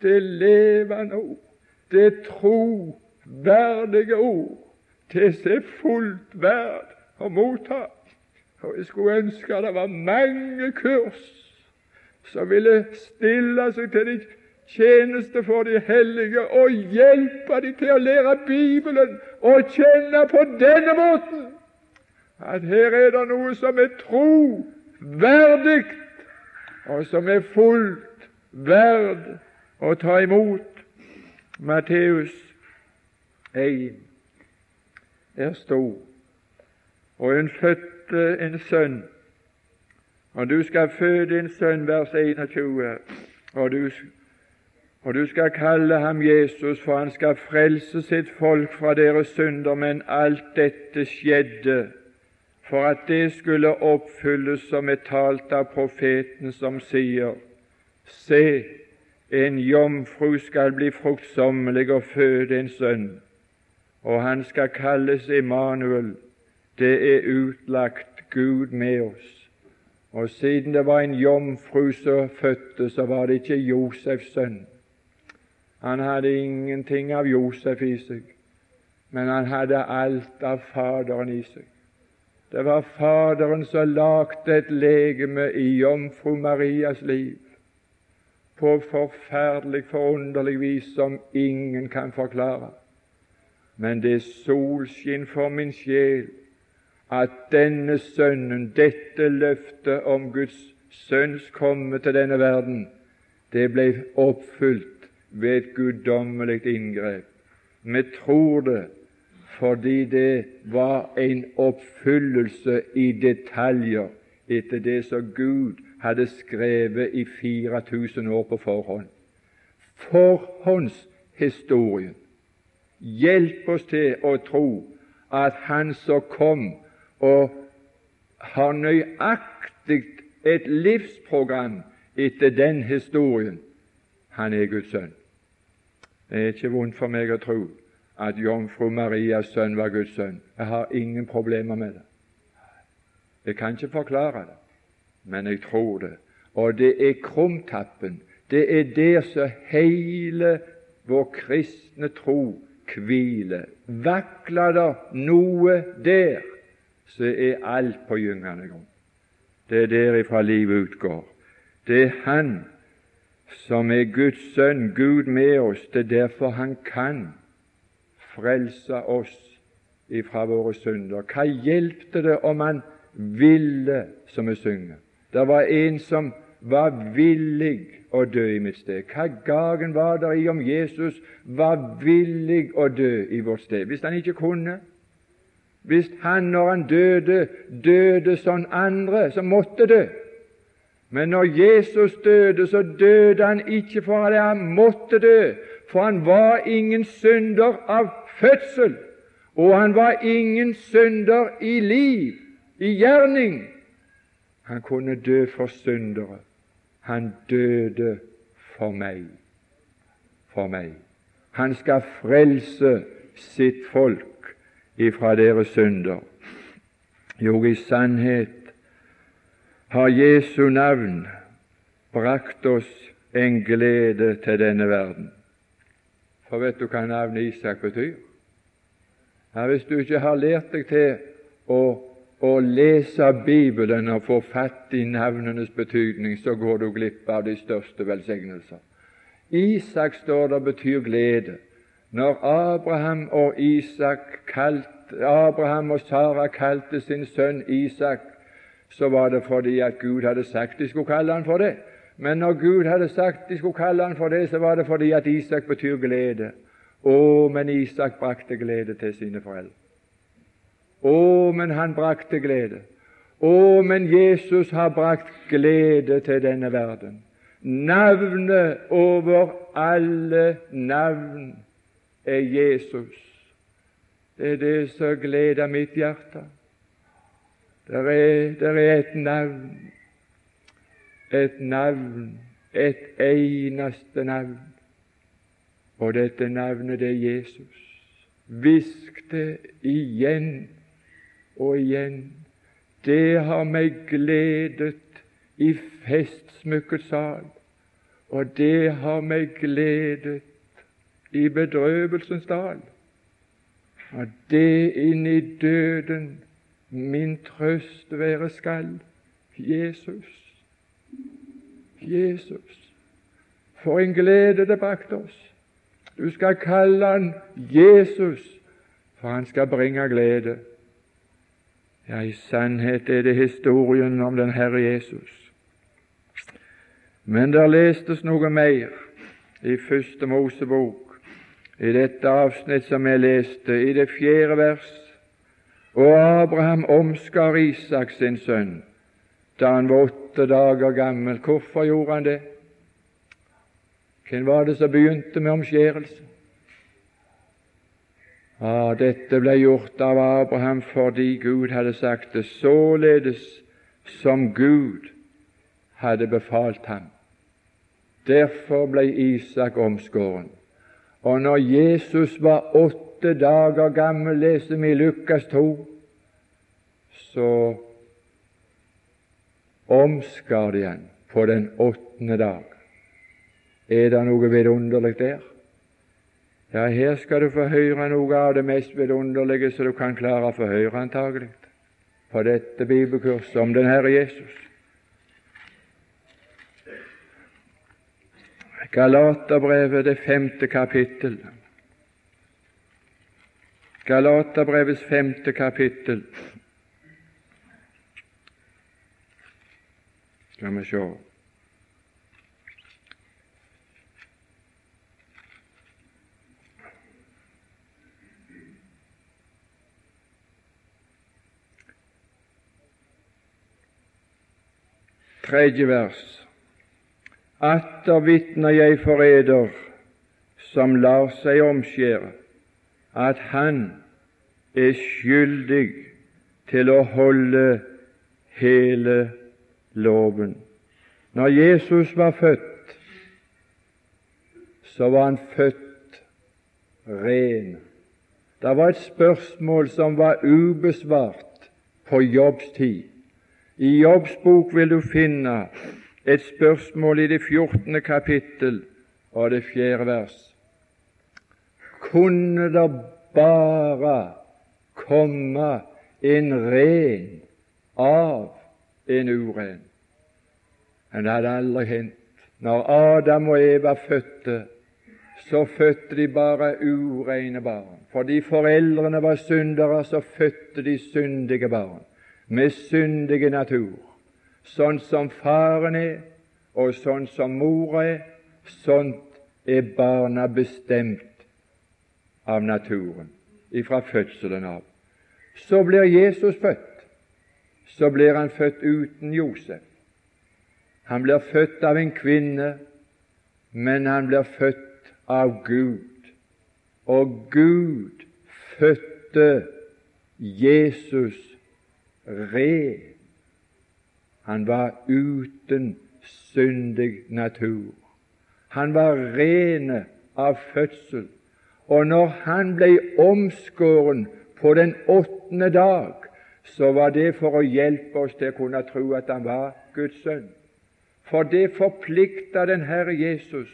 Det levende ord, det troverdige ord, det seg fullt verd å motta. Og Jeg skulle ønske det var mange kurs som ville stille seg til de tjeneste for de hellige og hjelpe dem til å lære Bibelen og kjenne på denne måten at her er det noe som er troverdig, og som er fullt verd å ta imot. Matteus 1 er stor, og hun fødte en sønn. Og du skal føde en sønn, vers 21, og du, og du skal kalle ham Jesus, for han skal frelse sitt folk fra deres synder. Men alt dette skjedde for at det skulle oppfylles som er talt av profeten, som sier:" Se, en jomfru skal bli fruktsommelig og føde en sønn, og han skal kalles Emanuel. Det er utlagt Gud med oss. Og siden det var en jomfru som fødte, så var det ikke Josefs sønn. Han hadde ingenting av Josef i seg, men han hadde alt av Faderen i seg. Det var Faderen som lagde et legeme i jomfru Marias liv på forferdelig, forunderlig vis som ingen kan forklare. Men det er solskinn for min sjel at denne sønnen, dette løftet om Guds sønns komme til denne verden, det ble oppfylt ved et guddommelig inngrep. Vi tror det fordi det var en oppfyllelse i detaljer etter det som Gud hadde skrevet i 4000 år på forhånd. Forhåndshistorien hjelp oss til å tro at Han som kom og har nøyaktig et livsprogram etter den historien, han er Guds sønn. Det er ikke vondt for meg å tro at jomfru Marias sønn var Guds sønn. Jeg har ingen problemer med det. Jeg kan ikke forklare det, men jeg tror det. Og det er krumtappen. Det er der som hele vår kristne tro hviler. Vakler det noe der, så er alt på gyngende grunn. Det er derifra livet utgår. Det er Han som er Guds sønn, Gud med oss. Det er derfor Han kan frelse oss ifra våre synder. Hva hjelpte det om han ville, som vi synger? Det var en som var villig å dø i mitt sted. Hva gagen var det i om Jesus var villig å dø i vårt sted, hvis han ikke kunne? Hvis han, når han døde, døde som andre som måtte dø. Men når Jesus døde, så døde han ikke for han måtte dø, for han var ingen synder av fødsel, og han var ingen synder i liv, i gjerning. Han kunne dø for syndere. Han døde for meg. For meg. Han skal frelse sitt folk ifra deres synder. Jo, i sannhet har Jesu navn brakt oss en glede til denne verden. For vet du hva navnet Isak betyr? Ja, hvis du ikke har lært deg til å, å lese Bibelen og få fatt i navnenes betydning, så går du glipp av de største velsignelser. Isak står der betyr glede. Når Abraham og Isak kalt, Abraham og Sara kalte sin sønn Isak, så var det fordi at Gud hadde sagt de skulle kalle han for det. Men når Gud hadde sagt de skulle kalle han for det, så var det fordi at Isak betyr glede. Å, men Isak brakte glede til sine foreldre. Å, men han brakte glede. Å, men Jesus har brakt glede til denne verden. Navnet over alle navn er Jesus. Det er det som gleder mitt hjerte. Der er, der er et navn, et navn, et eneste navn, og dette navnet, det er Jesus. Hvisk det igjen og igjen. Det har meg gledet i festsmykkets sal, og det har meg gledet i bedrøvelsens dal. Og det inn i døden min trøst være skal. Jesus, Jesus, for en glede det brakte oss. Du skal kalle han Jesus, for han skal bringe glede. Ja, i sannhet er det historien om den Herre Jesus. Men der lestes noe mer i Første Mosebok, i dette avsnitt som jeg leste, i det fjerde vers. Og Abraham omskar Isak sin sønn da han var åtte dager gammel. Hvorfor gjorde han det? Hvem var det som begynte med omskjærelse? Ah, dette ble gjort av Abraham fordi Gud hadde sagt det, således som Gud hadde befalt ham. Derfor ble Isak omskåren. Og når Jesus var åtte dager gammel, leser vi i Lukas 2, så omskar de ham på den åttende dag. Er det noe vidunderlig der? Ja, her skal du få høre noe av det mest vidunderlige som du kan klare å få høre, antagelig, på dette bibelkurset om den Herre Jesus. Galaterbrevet, det femte kapittel. Galaterbrevets femte kapittel. Skal vi se Tredje vers. Atter vitner jeg for eder som lar seg omskjære, at han er skyldig til å holde hele loven. Når Jesus var født, så var han født ren. Det var et spørsmål som var ubesvart på Jobbs tid. I Jobbs bok vil du finne et spørsmål i det 14. kapittel og det fjerde vers. Kunne det bare komme en ren av en uren? Men det hadde aldri hendt. Når Adam og Eva fødte, så fødte de bare urene barn. Fordi foreldrene var syndere, så fødte de syndige barn med syndige natur. Sånn som faren er, og sånn som mora er, sånt er barna bestemt av naturen, ifra fødselen av. Så blir Jesus født. Så blir han født uten Josef. Han blir født av en kvinne, men han blir født av Gud. Og Gud fødte Jesus ren han var uten syndig natur. Han var rene av fødsel. Og når han ble omskåren på den åttende dag, så var det for å hjelpe oss til å kunne tro at han var Guds sønn. For det forplikta den Herre Jesus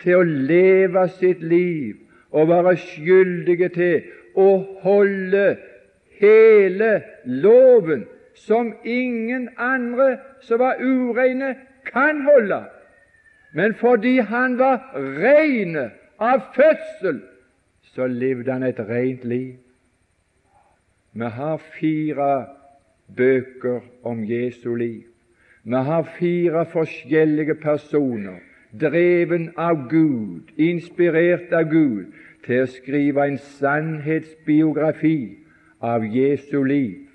til å leve sitt liv og være skyldige til å holde hele loven som ingen andre som var ureine, kan holde. Men fordi han var rein av fødsel, så levde han et rent liv. Vi har fire bøker om Jesu liv. Vi har fire forskjellige personer, dreven av Gud, inspirert av Gud, til å skrive en sannhetsbiografi av Jesu liv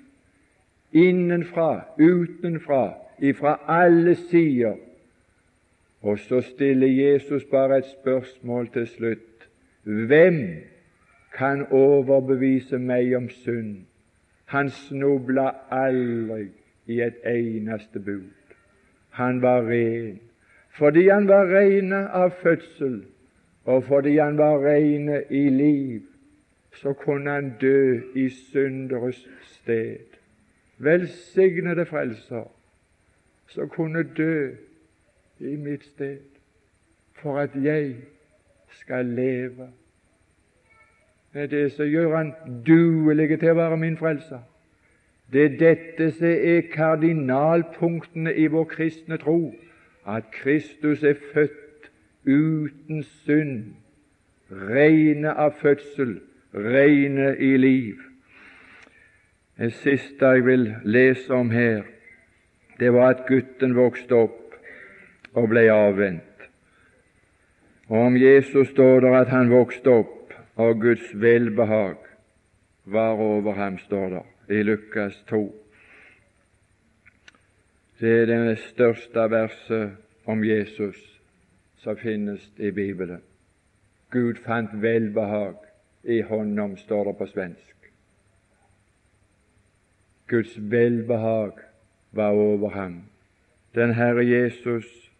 innenfra, utenfra, ifra alle sider. Og så stiller Jesus bare et spørsmål til slutt. Hvem kan overbevise meg om synd. Han snubla aldri i et eneste bud. Han var ren. Fordi han var ren av fødsel, og fordi han var ren i liv, så kunne han dø i synderes sted. Velsignede Frelser, som kunne dø i mitt sted, for at jeg skal leve. Det er det som gjør han duelig til å være min frelser. Det er dette som er kardinalpunktene i vår kristne tro, at Kristus er født uten synd, rene av fødsel, reine i liv. Det siste jeg vil lese om her, det var at gutten vokste opp og ble avvent. Og om Jesus står det at han vokste opp, og Guds velbehag var over ham, står det i Lukas 2. Det er det største verset om Jesus som finnes i Bibelen. Gud fant velbehag i honom, står det på svensk. Guds velbehag var over ham. Den Herre Jesus,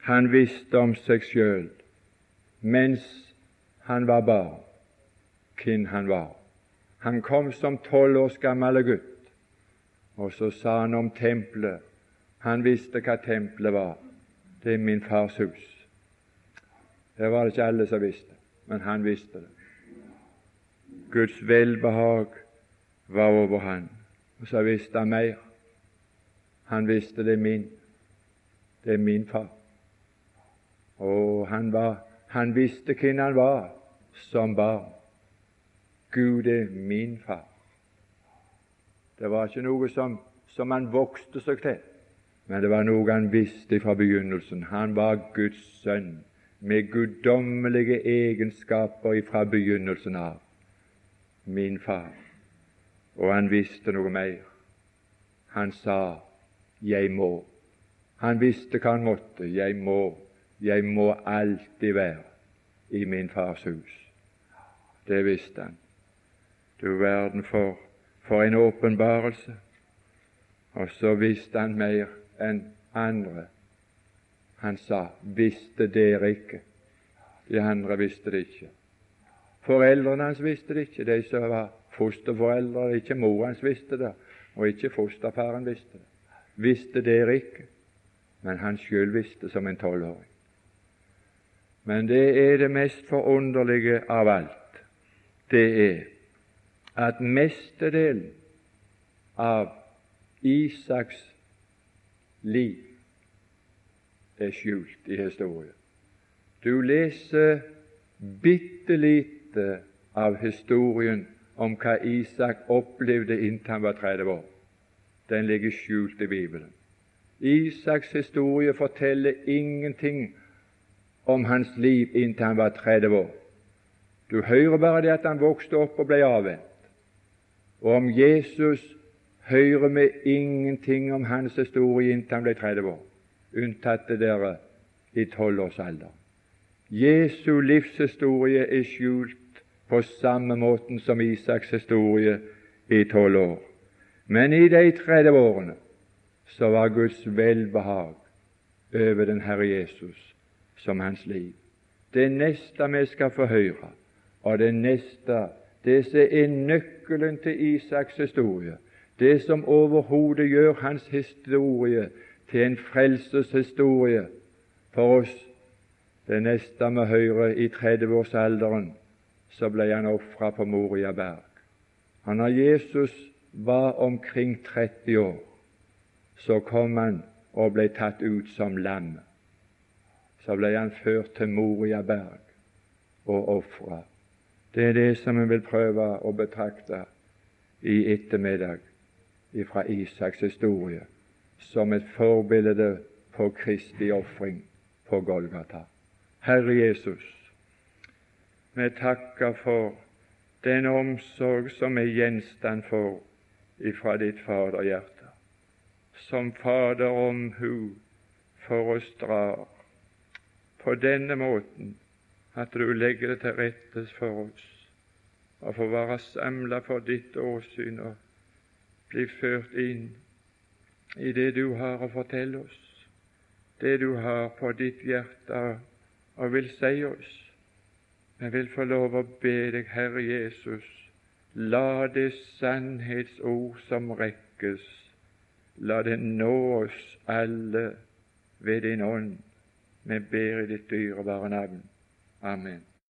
han visste om seg sjøl mens han var barn, hvem han var. Han kom som tolv års gammel gutt, og så sa han om tempelet. Han visste hva tempelet var. Det er min fars hus. Det var det ikke alle som visste, men han visste det. Guds velbehag var over han. Og så visste han mer. Han visste det er min. Det er min far. Og han, var, han visste hvem han var som barn. Gud er min far. Det var ikke noe som, som han vokste seg til, men det var noe han visste fra begynnelsen. Han var Guds sønn med guddommelige egenskaper fra begynnelsen av. Min far. Og han visste noe mer. Han sa 'jeg må'. Han visste hva han måtte. 'Jeg må'. Jeg må alltid være i min fars hus. Det visste han. Du verden for, for en åpenbarelse. Og så visste han mer enn andre. Han sa 'visste dere ikke'. De andre visste det ikke. Foreldrene hans visste det ikke, de som var fosterforeldre. Ikke mor hans visste det, og ikke fosterfaren visste det. Visste dere ikke, men han sjøl visste som en tolvåring. Men det er det mest forunderlige av alt. Det er at mestedelen av Isaks liv er skjult i historien. Du leser bitte lite av historien om hva Isak opplevde inntil han var 30 år. Den ligger skjult i Bibelen. Isaks historie forteller ingenting om hans liv inntil han var 30 år. Du hører bare det at han vokste opp og ble avvent. Og om Jesus hører vi ingenting om hans historie inntil han ble 30 år, unntatt det dere i tolvårsalderen. Jesu livshistorie er skjult på samme måten som Isaks historie i tolv år. Men i de 30 årene så var Guds velbehag over den Herre Jesus som hans liv. Det neste vi skal få høre, og det neste det som er nøkkelen til Isaks historie, det som overhodet gjør hans historie til en frelseshistorie for oss. Det neste vi hører i 30-årsalderen, så ble han ofra på Moria berg. Og når Jesus var omkring 30 år, så kom han og ble tatt ut som lam. Så ble han ført til Moria berg og ofra. Det er det som vi vil prøve å betrakte i ettermiddag fra Isaks historie som et forbilde på Kristi ofring på Golgata. Herre Jesus, vi takker for den omsorg som er gjenstand for ifra ditt Faderhjerte, som Fader omhu for oss drar på denne måten at du legger det til rette for oss. å få være samla for ditt åsyn og bli ført inn i det du har å fortelle oss, det du har på ditt hjerte og vil si oss. Jeg vil få lov å be deg, Herre Jesus, la det sannhetsord som rekkes, la det nå oss alle ved din ånd. Vi ber i ditt dyrebare navn. Amen.